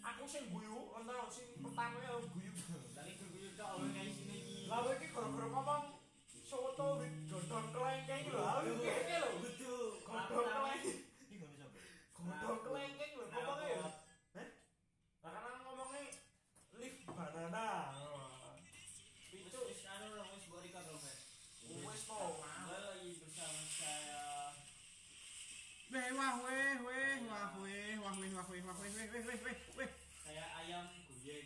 Aku sing guyu, ento sing pertama ya guyu. Dari guyu tok oleh kayak sini iki. Lah kowe iki gara-gara ngomong soto wit godhong kelengkeng lho. Aku iki lho. Betul. Godhong kelengkeng. Iki gak bisa. Godhong kelengkeng lho ngomongnya ya. Heh? Lah kan ngomongnya leaf banana. Wis anu lho wis. Wis. Lagi bersama saya mah weh mah weh weh weh weh weh Saya ayam goyang.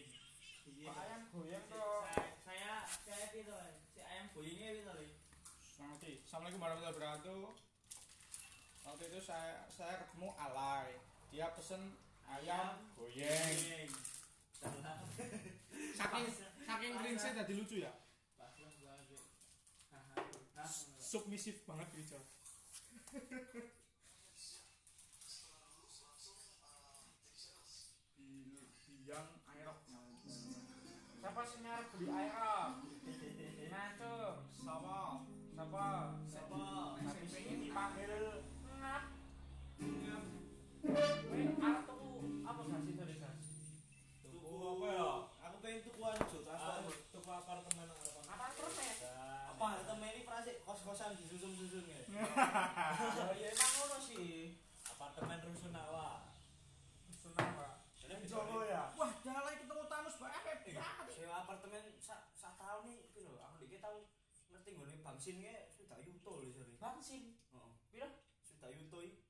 Iya. ayam goyang kok. Saya saya gitu, si ayam goyangnya gitu loh. Nanti. Assalamualaikum warahmatullahi wabarakatuh. Waktu itu saya saya ketemu Alay. Dia pesen ayam, ayam saking saking green cringe tadi lucu ya. Submisif banget Rizal. Air nah tuh. Sama sama sama tapi ini dipanggil. ngap ngap apa gak sih Tuku apa ya? Aku pengen apartemen Apa terus ya? Apartemen kos-kosan disusun-susun ya? Ya emang ngono sih. Apartemen rusunawa. Jadi ya apartemen sa sa tahun nih piro aku dikit tahu ngerti gue nih bangsin ke sudah yuto loh sorry. Bangsin oh piro? Sudah yuto i.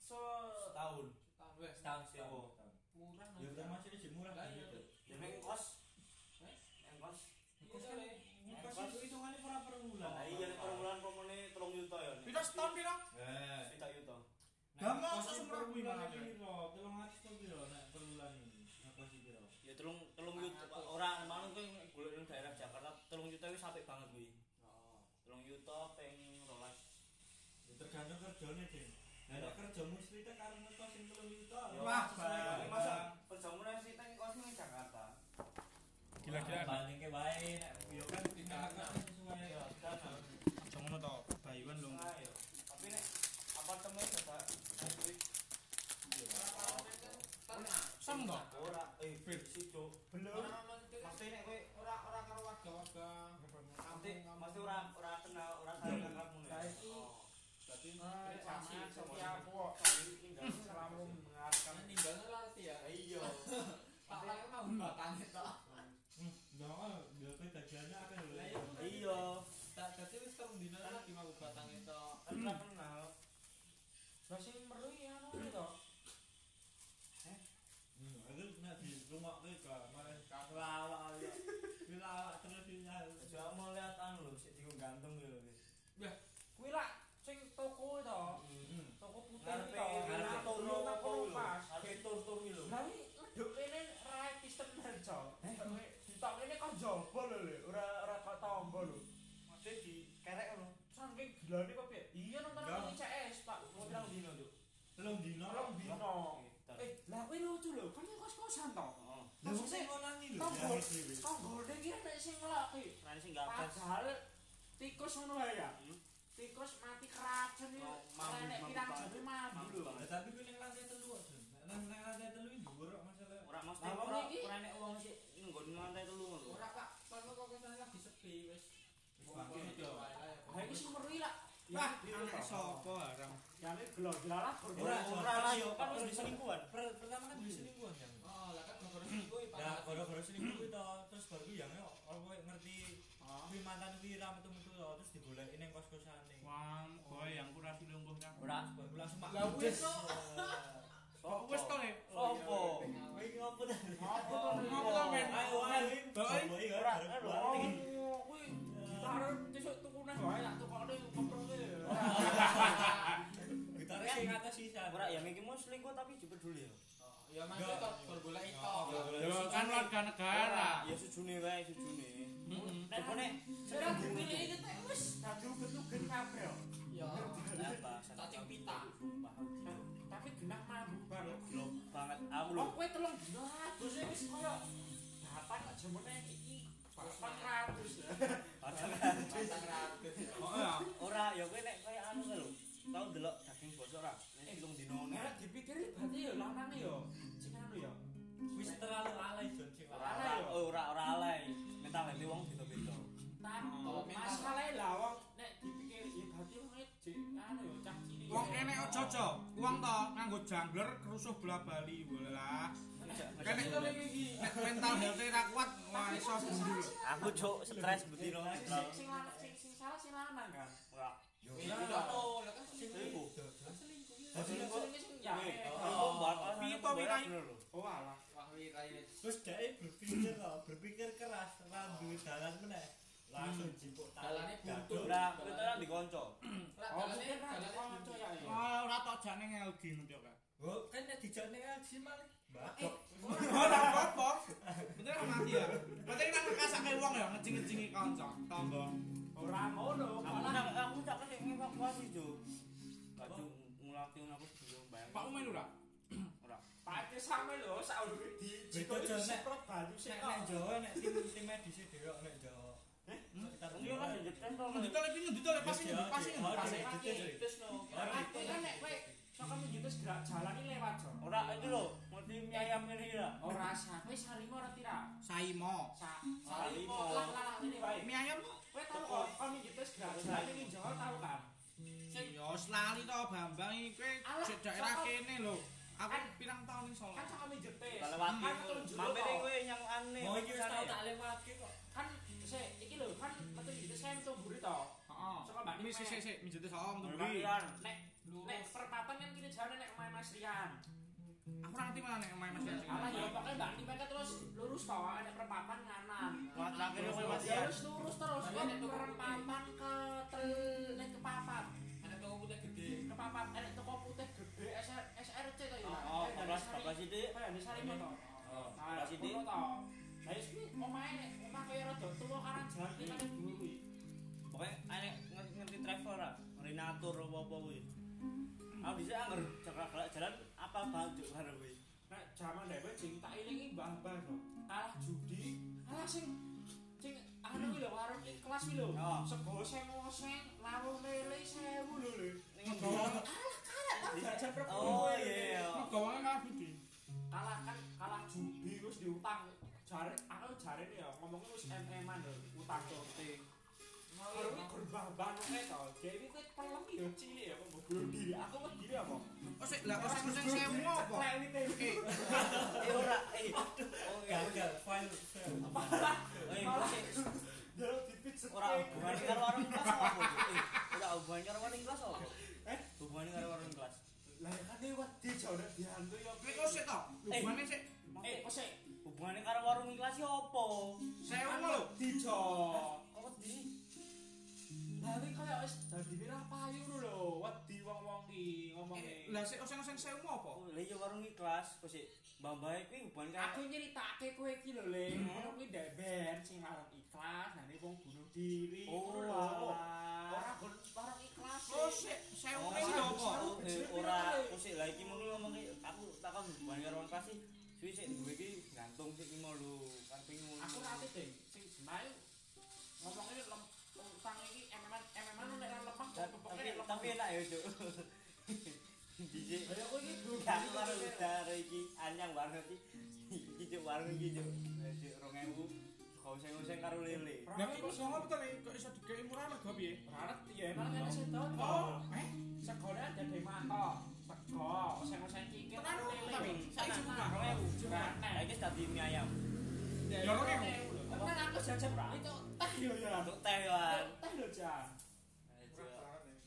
Se setahun. Setahun wes. Setahun sih oh murah ya udah masih di murah. Kan gitu. Ya neng kos. Neng kos. Ya kos kan itu hitungannya per per bulan. Nah, iya per bulan pokoknya telung yuto ya. Piro setahun piro? Sudah yuto. Gampang nah, sesumur bulan piro, telung atus yuta wis apik banget kuwi. Oh. Telung yuta ping 12. Ya tergantung kerjanya, Ding. Lah nek kerja mesti tak karo ngekos sing 3 yuto. Ya, Wah, Masa perjamuan sih teng kos ning Jakarta. Gila-gila. banding ke wae nek yo kan dikatakan sesuai Ya. Aja ngono to, bayuan lho. Ayo. Tapi nek apartemen kuwi Sem to? ora eh si cuk. belum. Mesti nek kowe ora ora karo warga-warga. Mesti ora ora kenal ora saling kenal ngono. Saiki eh, sama sama setiap kok kali tinggal selalu mendengarkan kan tinggalnya lah ya. Iya. Pak Lek mau batangnya tok. Nah, yo kowe dagannya akeh lho. Lah, iya. Iya, Tak dadi wis telung dina lagi mau batangnya tok. kan ora kenal. Lah sing meru ya anu to. Hmm, itu nek di rumah kowe gak malah kalah ya. Bila awak terus sinyal. Coba mau lihat anu lho, sik diku gantung lho. Kuwi lah sing toko to. Hmm. Toko putih Ngarepe to. ngarepe Toko turu nang apa lho? pas. Ngarepe tur-tur iki lho. Lah iki leduk kene right system nerjo. Ditok kene kok jaba lho lho, ora ora kok tangga lho. Mesti di kerek ngono. Saking gilane kok piye? Iya nonton Enggak. nang CS, Pak. Mau bilang dino, Cuk. Telung dino. Tolong dino. Ntar. Eh, lah kuwi lucu lho, kan yang kos-kosan to. Heeh. Lah wong sing ngonangi lho. Tangga. ya, dhewe. Tanggane iki nek sing ngeloki. Nah, sing gabas. Padahal tikus ngono wae ya. Hmm. Tikus mati keracun iki. Oh, Nek mambu pirang mambu Mambu lho. tapi kuwi ning lantai telu kok, Jon. Nek nang lantai telu iki dhuwur kok masalah. Ora mesti ora iki- ora nek wong sik nggon lantai telu ngono. Ora Pak, kalau kok kesana lagi sepi wis. Wah, Gitu. Lah iki sing meru lah. Wah, anak sapa haram. Jane gelo jelalah Ora ora lah yo kan wis diselingkuhan. Mantan kuwi ra metu-metu to, terus digoleki ning kos-kosane. Wah, boy yang kurang silungguh kan. Ora. Baru langsung mak. Lah wis to. Kok wis to e? Sopo? Kowe iki ngopo ta? Apa to Ngopo to, Men? Ayo ayo. Boy. Boy Ora, ora. Oh, kuwi arep besok tuku neh wae tak tukokne koproke. Gitare sing atas sisa. Ora yang iki mau selingkuh tapi juga peduli ya. Oh, Ya maksudnya tok golek itu. Yo kan warga negara. Ya sujune wae sujune. Nek kene Sudah pilih iki teh wis dadi uget-uget kabeh. Ya. apa? Cacing pita. Tapi genah mambu banget. Gelo banget aku lho. Oh, kowe telung dino adus wis koyo dapat kok jemene iki. Papan ratus ya. Batang ratus. Oh ya. ora ya kowe nek koyo anu lho. Tau delok daging bos iso ora. Nek telung dino Nek dipikir berarti ya lanange ya. Sing anu ya. Wis terlalu alay Jon sing ora ora ora ora alay. Mentalite wong lah wong nek dipikir ya berarti wong jek anu ya cah cilik. Wong kene aja aja. Wong to nganggo jangler kerusuh bola bali boleh lah. Kene nek mental health ra kuat wah iso gundul. Aku cuk stres betino. Sing sing lanang sing sing salah sing lanang kan. Ora. Yo iya to, kan. Selingkuh. Selingkuh sing ya. Oh, bakal Piye to wirai? Oh alah. wah wirai Terus dia berpikir loh, berpikir keras, rambu dalan meneh. Langsung jipuk Dalane buntu. Ora, kita kan dikonco. Oh, dalane kan dalane kanca ya. Ah ora tok jane ngelgi ngono. Oh, kan nek dijane LG malah. Eh, Mbak. Ora apa-apa. Bener mati ya. Berarti kita ngekasake wong ya ngecing-ngecingi kanca, tangga. ora ngono. Aku nak aku tak kasih evakuasi jo. Kaju ngulati aku sebelum bayang. Pak Umen ora? Ora. Pak same lho sak urip di Jon, nek- semprot banyu sik Nek kok. nek Jawa nek tim tim medis dhewe nek Jawa. Sekitar Wong yo kan jejen to. Ndito lagi ndito lagi pasti Iya, pasti iya. Pas Iya, lagi iya. terus no. Aku kan nek kowe saka menjutus gerak jalan ini lewat jo. Ora itu lho, mesti mie ayam ngene iki lah. Ora sah, kowe sarimo ora tira. Saimo. Sa Sarimo. sarimo lah lah ini wae. Mie ayam Kowe tau kok kon menjutus gerak jalan ini Jawa tau kan? Sing Ya wis lali to Bambang iki kowe saka- kene lho. Aku pirang tahun ning Solo. kan saka menjutus. Kalau wati Kan ketemu jero mampir kowe yang aneh. Mau iki wis tau tak lewatke kok. Sik iki lho kan metu menjutus saya metu mburi to. Heeh. Saka Mbak Ini sik sik sawah untuk beli. Marian. Nek nek perempatan kan kini jalan nek omahe Mas Rian. Aku ora ngerti mana nek omahe Mas Yassin. Alah ya pokoknya Mbak Nim kan terus lurus to ada perempatan kanan. Wah, terakhir Mas Ya Ian. lurus lurus terus kan perempatan ke tel nek ke papat. ada toko putih gede. Ke papat enek toko putih gede SR, SRC to ya. Oh, bablas bablas sithik. Kayak di Sarimo to. Oh, Nah, bablas sithik. kono to. Lah wis kuwi omahe nek omah kaya rada tuwa kanan jalan iki kan dhuwur kuwi. Pokoknya aneh ngerti ngerti travel lah, renatur apa apa kuwi. Aku bisa anggar jalan jalan apa banget juk karo kuwi. Nek jaman dhewe sing tak ilingi mbah-mbah to. Kalah judi, kalah sing sing anu kuwi lho warung ing kelas kuwi lho. Oh. Sego seng-seng, lawuh lele 1000 lho lho. Ning endi? Jajan Oh iya. Malah budi. kalah kan kalah judi wis diutang jare aku jare ya ngomongnya wis hmm. em-eman lho utang tote Orang ini korban-korban kayak tau Jadi itu pelem ya cilik ya Mau bunuh diri Aku mau diri apa? Oh sih, lah orang persen saya mau apa? Lewit e. eh Eh ora, eh. Gagal, file Malah. Eh, Malah. Dalam ya, dipit sepi Orang hubungan dengan warung kelas apa? Udah eh, hubungan dengan warung kelas apa? Eh? Hubungan dengan warung kelas. Lah kan ini wadi jauh dia hantu ya. Eh, eh kok sih tau? Hubungannya sih Eh kok sih Hubungannya karo warung kelas ya apa? sewu lho. wedi jo. Kok wedi? Lah iki kaya wis dadi ra payu lho, wedi wong-wong ki ngomongnya. Lah sik oseng-oseng sewu apa? Oh, Lah iya warung kelas, kok sih mbah-mbah kuwi hubungan Aku karo nyeritake kowe iki lho, Le. Hmm. Ngono kuwi ndek ben sing larang ikhlas, nah ini wong bunuh diri. Oh. Ora larang ikhlas. Oh sik sewu Oh, iki lho apa? oh, eh, ora kok sih lah iki mung ngomong aku takon hubungan karo warung kelas sih. Suwi sik duwe iki gantung sik iki mau lho, kan ngono. Aku nanti deh, sing jenai ngomongnya lem utang iki ememan ememan nek ra lemah kok tapi pokoknya lemah. tapi enak ya cuk Dijik Lah aku iki gak karo udara iki anyang banget iki iki cuk warung iki cuk cuk 2000 kau sing-sing karo lele Lah kok songo betul nih kok iso dikei murah mergo piye? Raret ya emang kan sedot. Oh, eh Segone ada mata. Sego, sing-sing kikir Tenan lho, lele. tapi saiki buka. 2000 Nah, iki dadi mie ayam. Ya ora kewu. Kan aku jajan itu teh. Yo ya. untuk teh ya Teh lho, Jan.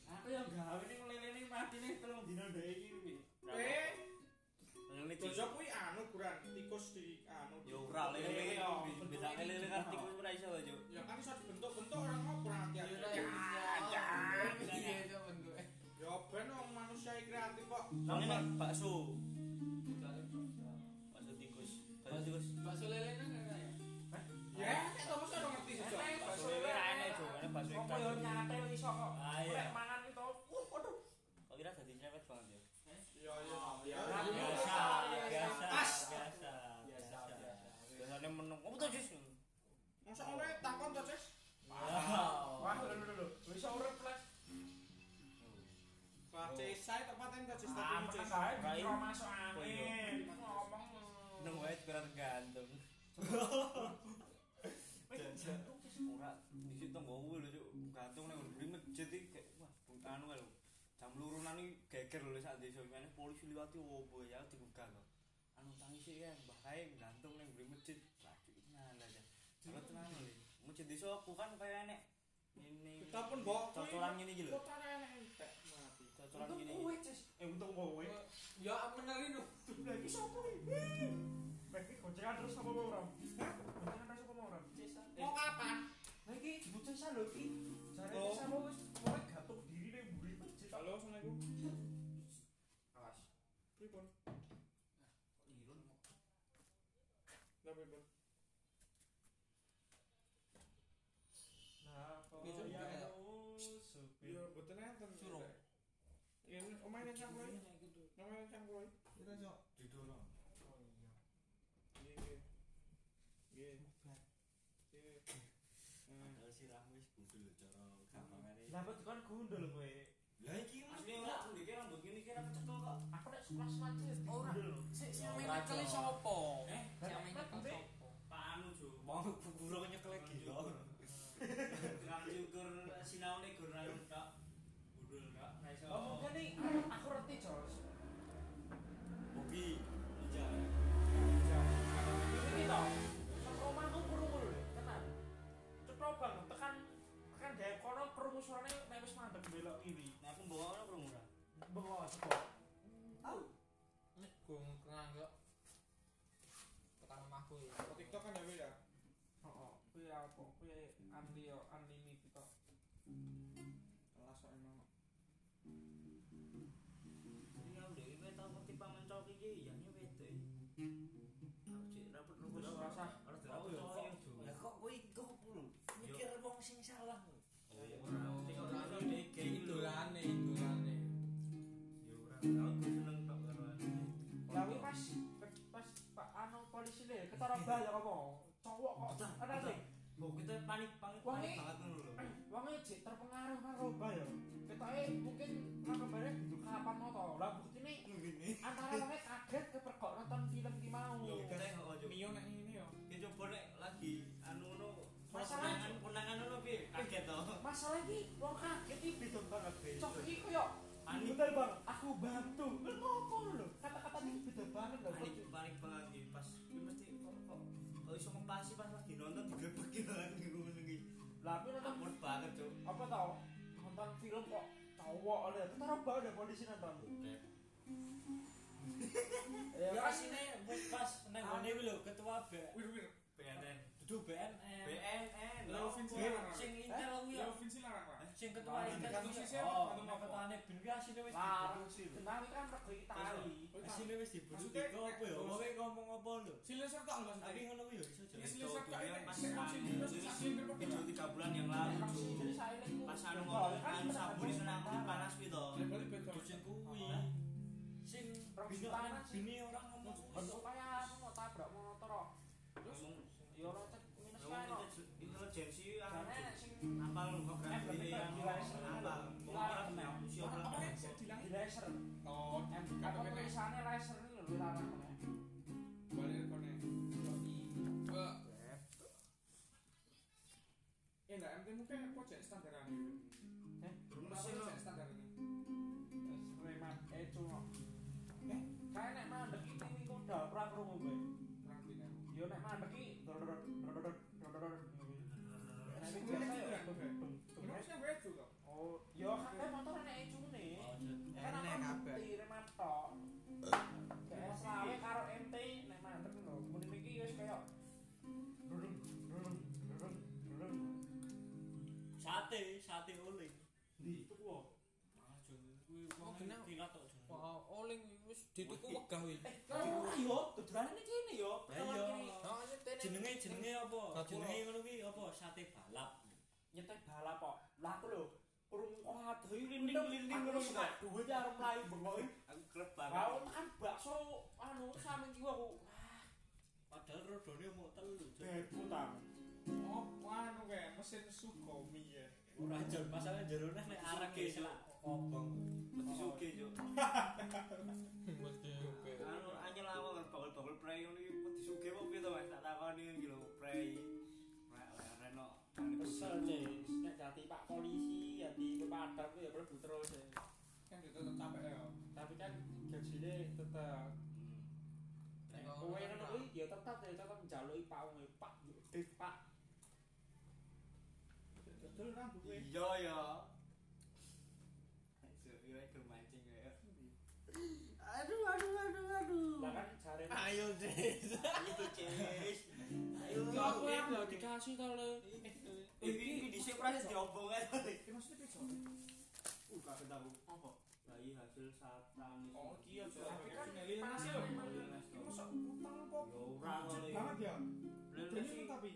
Aku yang gawe ning lele ning mati ning telung dina ndek iki kuwi. Eh, lele dosa kuwi anu kurang tikus di anu. yo ora lele. Beda lele kan tikus ora iso lho masuk angin. Ngomong. Nang wae kira tergantung. Wis jantung wis Ora dhisik tonggoku lho cuk, gantung nang mburi masjid iki kayak wah anu lho. Jam lurunan iki geger lho sak desa meneh polisi liwati opo ya digugah kok. Anu tangi sik ya mbah kae gantung nang mburi masjid. Waduh tenan aja. Ora tenan lho. Masjid desa aku kan kaya enek ini Kita pun mbok cocolan entek mati. Cocolan ngene kowe, iki. Eh, untung kowe. Ya menerin lho. Lah iki sapa iki? Bagi gocengan terus apa mau ora? Gocengan terus apa mau ora? Cesa. Mau kapan? Lah iki bocah salo iki. Jare Oh. sama wis plasma cilik ora sik sing nyekel eh, sapa eh sing nyekel Pak Anu Jo. Wong burung nyekel gila Gerang syukur sinaune gur ra tok budul tok oh, mungkin nih aku reti Jos Bobi Ija iya. Ini kita Rumahku kerumul tenan. Cetok banget tekan tekan daya kono kerumusulannya nek wis mandek belok kiri. Nah aku mbawa ora kerumusan. Mbawa sapa? aku ya. Oh, TikTok kan ya, dewe ya? Oh oh. Kuwi apa? Kuwi anli yo oh, unlimited to kelas kok emang. Iya, udah ini tahu ketipa mencok iki? Ya. Ngono lho. Wong cek terpengaruh karo bayar. Ketoke mungkin kabarnya gitu kapan moto. Lah buktine Ngene. antara wongnya kaget kepergok nonton film ki mau. Yo kita kok aja. Mio nek ngene yo. Ya coba nek lagi anu ngono. Masalah- konangan ngono piye? Kaget to. Masalah iki wong kaget Lah aku nonton Ampun banget, Cuk. apa tau? Nonton film kok cowok ada. Ketara banget ada polisi nonton. Ya kan? asine wis pas nang ngene iki lho ketua B. Wir wir. BNN. Dudu BNN. BNN. Lho. Vinci Sing- larang. Sing intel kuwi Ya ya. Vinci larang. sing ketua kan Oh, sewa ketuane ben ki asine wis dibunuh kenal kan rego Itali asine wis dibunuh teko apa ya kowe ngomong apa lho sileser tok maksudnya tapi ngono ya iso jare sileser tiga bulan yang lalu pas anu ngomong anu sabu di sana panas kuwi kucing kuwi sing bini orang ngomong Eh, apa lu yang apa? Siapa mel siapa bilang laser oh kalau tulisannya laser ini lu larang ya. balik kone eh, ya enggak MT mungkin pojok standaran ini eh mesin standar Sate, sate oling. Di itu kok. Ah, kuwi Oh. Wah, oling wis dituku wegah wi. Eh, ora yo, dodolane iki kene yo. Lah. Oh. Jenenge jenenge apa? Jenenge ngono kuwi apa? Sate balap. nyetek balap kok. Lah aku lho, kurung kok aduh Linding-linding ngono iki iki, kok. Duwe arep mlayu bengok. Aku klep Lah banget. makan bakso anu sampe kiwa aku. Padahal rodone mau. Ora Jon, masalah jerone nek arek e selak obong. Mesti sugih, Cuk. Mesti oke. Anu anyel awak bakul-bakul prei ngono iki mesti sugih apa piye to, Mas? Tak takoni iki lho, prei. Reno. Kesel sih, nek Pak polisi, jati pemadam ya mlebu terus. ya. Kan itu tetap capek ya. Tapi kan gajine tetep Nek kowe ngono kuwi ya tetep ya tetep njaluki Pak wong Pak Dik Pak betul kan duwe. Iya ya. Mancing ya. Aduh aduh aduh aduh. Lah ayo Cis. Itu Cis. Ayo aku lho dikasih to lho. Iki dhisik pras diomongan. Iki maksudnya piso. Uh kabeh tahu apa? bayi hasil satanis oh iya tapi kan panas ya lho mosok utang banget ya tapi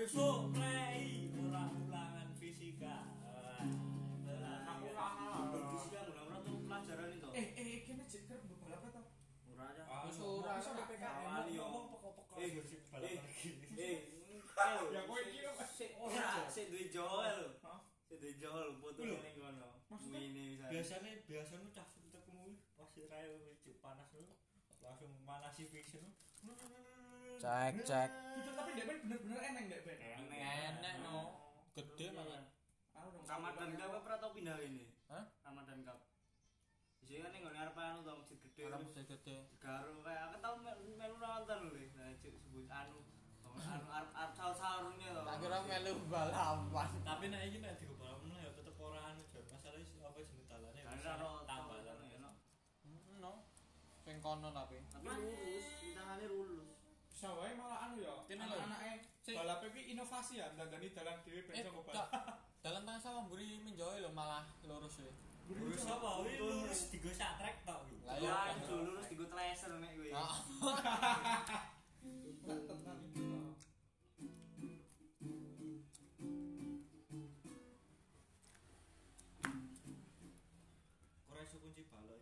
Sesuk play ora ulangan fisika. Aku ora ana. Berfisika ora tuh pelajaran itu. eh eh kene cek kerep balap ta? Ora aja. Wis ora iso PPKM. Awali yo. ngomong pokok-pokok Eh, sik balapan iki. Eh, Ya kowe iki lho. sik ora sik duwe Jawa lho. Hah? Sik duwe Jawa lho foto Lho. ning kono. Maksudnya? Ini misalnya. Biasanya biasanya cah tekmu pas rayo cuk panas lu langsung manasi fiction lu. Cek, cek. Itu tapi Ben bener-bener eneng dek Ben. Enek no. Gede malah. Anu dong. Ramadan Cup apa atau pindah ini? Hah? Ramadan Cup. Sini kan ning ngene arep anu to masjid gede. Orang terus mesti gede. Garu kayak aku tau melu melu nonton lho. Nah, sebut anu anu arep arep sahur-sahurnya to. Tak kira melu balapan. Tapi nek iki nek diubah meneh ya tetep ora anu jar. Masalah apa jeneng dalane bisa tambalan. ya. no. No. Sing kono tapi. Tapi lurus, tangane lurus. Bisa wae malah anu ya. Anak-anake Sing- balap iki inovasi ya, dandani dalan dhewe ben Eh, iso gak. Dalam tengah sawah mburi menjauh lho malah lurus ya. Lurus apa? Wi lurus digo satrek tok wi. Lah. Ya, itu lurus digo tracer nek iki. Ora iso kunci balok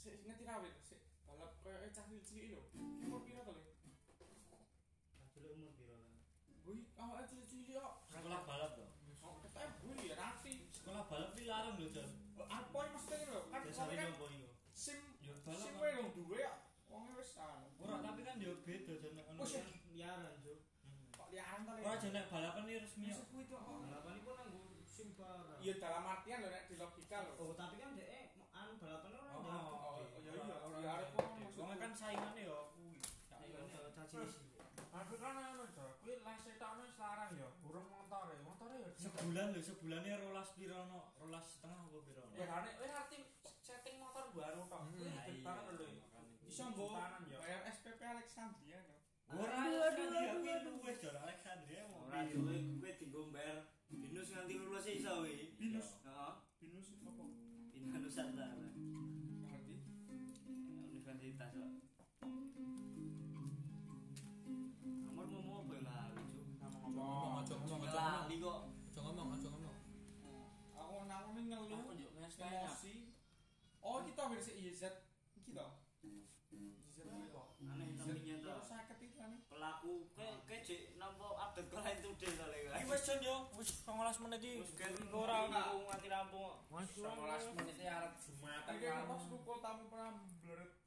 sik ngerti rawit sik balap koyo cah cilik lho. Kok. Sekolah balap to. Oh, ketemu gue ya nanti. Sekolah balap iki larang lho, Jan. Apa yang maksudnya lho? Kan Biasane kowe kan nyompo iku. sim Ya sim wae dong duwe ya. Wonge wis anu. Ora tapi kan yo beda jan. Oh, sih. kan liaran, Cuk. Kok liaran to, Le? Ora jan nek balapan iki resmi kok. Maksud kuwi to. Balapan iku nang sim barang. Iya dalam artian lho nek di logika lho. Oh, tapi kan dhek anu balapan ora Oh, ndang. Oh, iya iya. Ora- Ya arep ora- kok maksud. Wong kan saingane yo kuwi. Ayo caci bulan lho sebulannya rolas pirono rolas setengah apa pirono ya karena wis arti setting motor baru kok kuwi tangan lho iya, iso mbok SPP Alexandria no. Ora Alexandria kuwi duwe jare Alexandria ora duwe Gue tinggal mbayar binus nanti lulus iso kuwi binus. Heeh. Binus apa? Binus Nusantara ngerti? Universitas kok Nomor mau apa ya lah lucu. Ngomong-ngomong kok Emosi. Oh, kita versi IZ. Iki to. IZ apa? Aneh tapi nyata. Terus sakit itu kan. Pelaku ke ke cek nampa update kok lain today to le. Iki wis jan yo, wis 19 menit iki. Wis kan ora aku nganti rampung kok. Mas 19 menit arep Jumatan Iki kan pas kumpul tamu pernah blur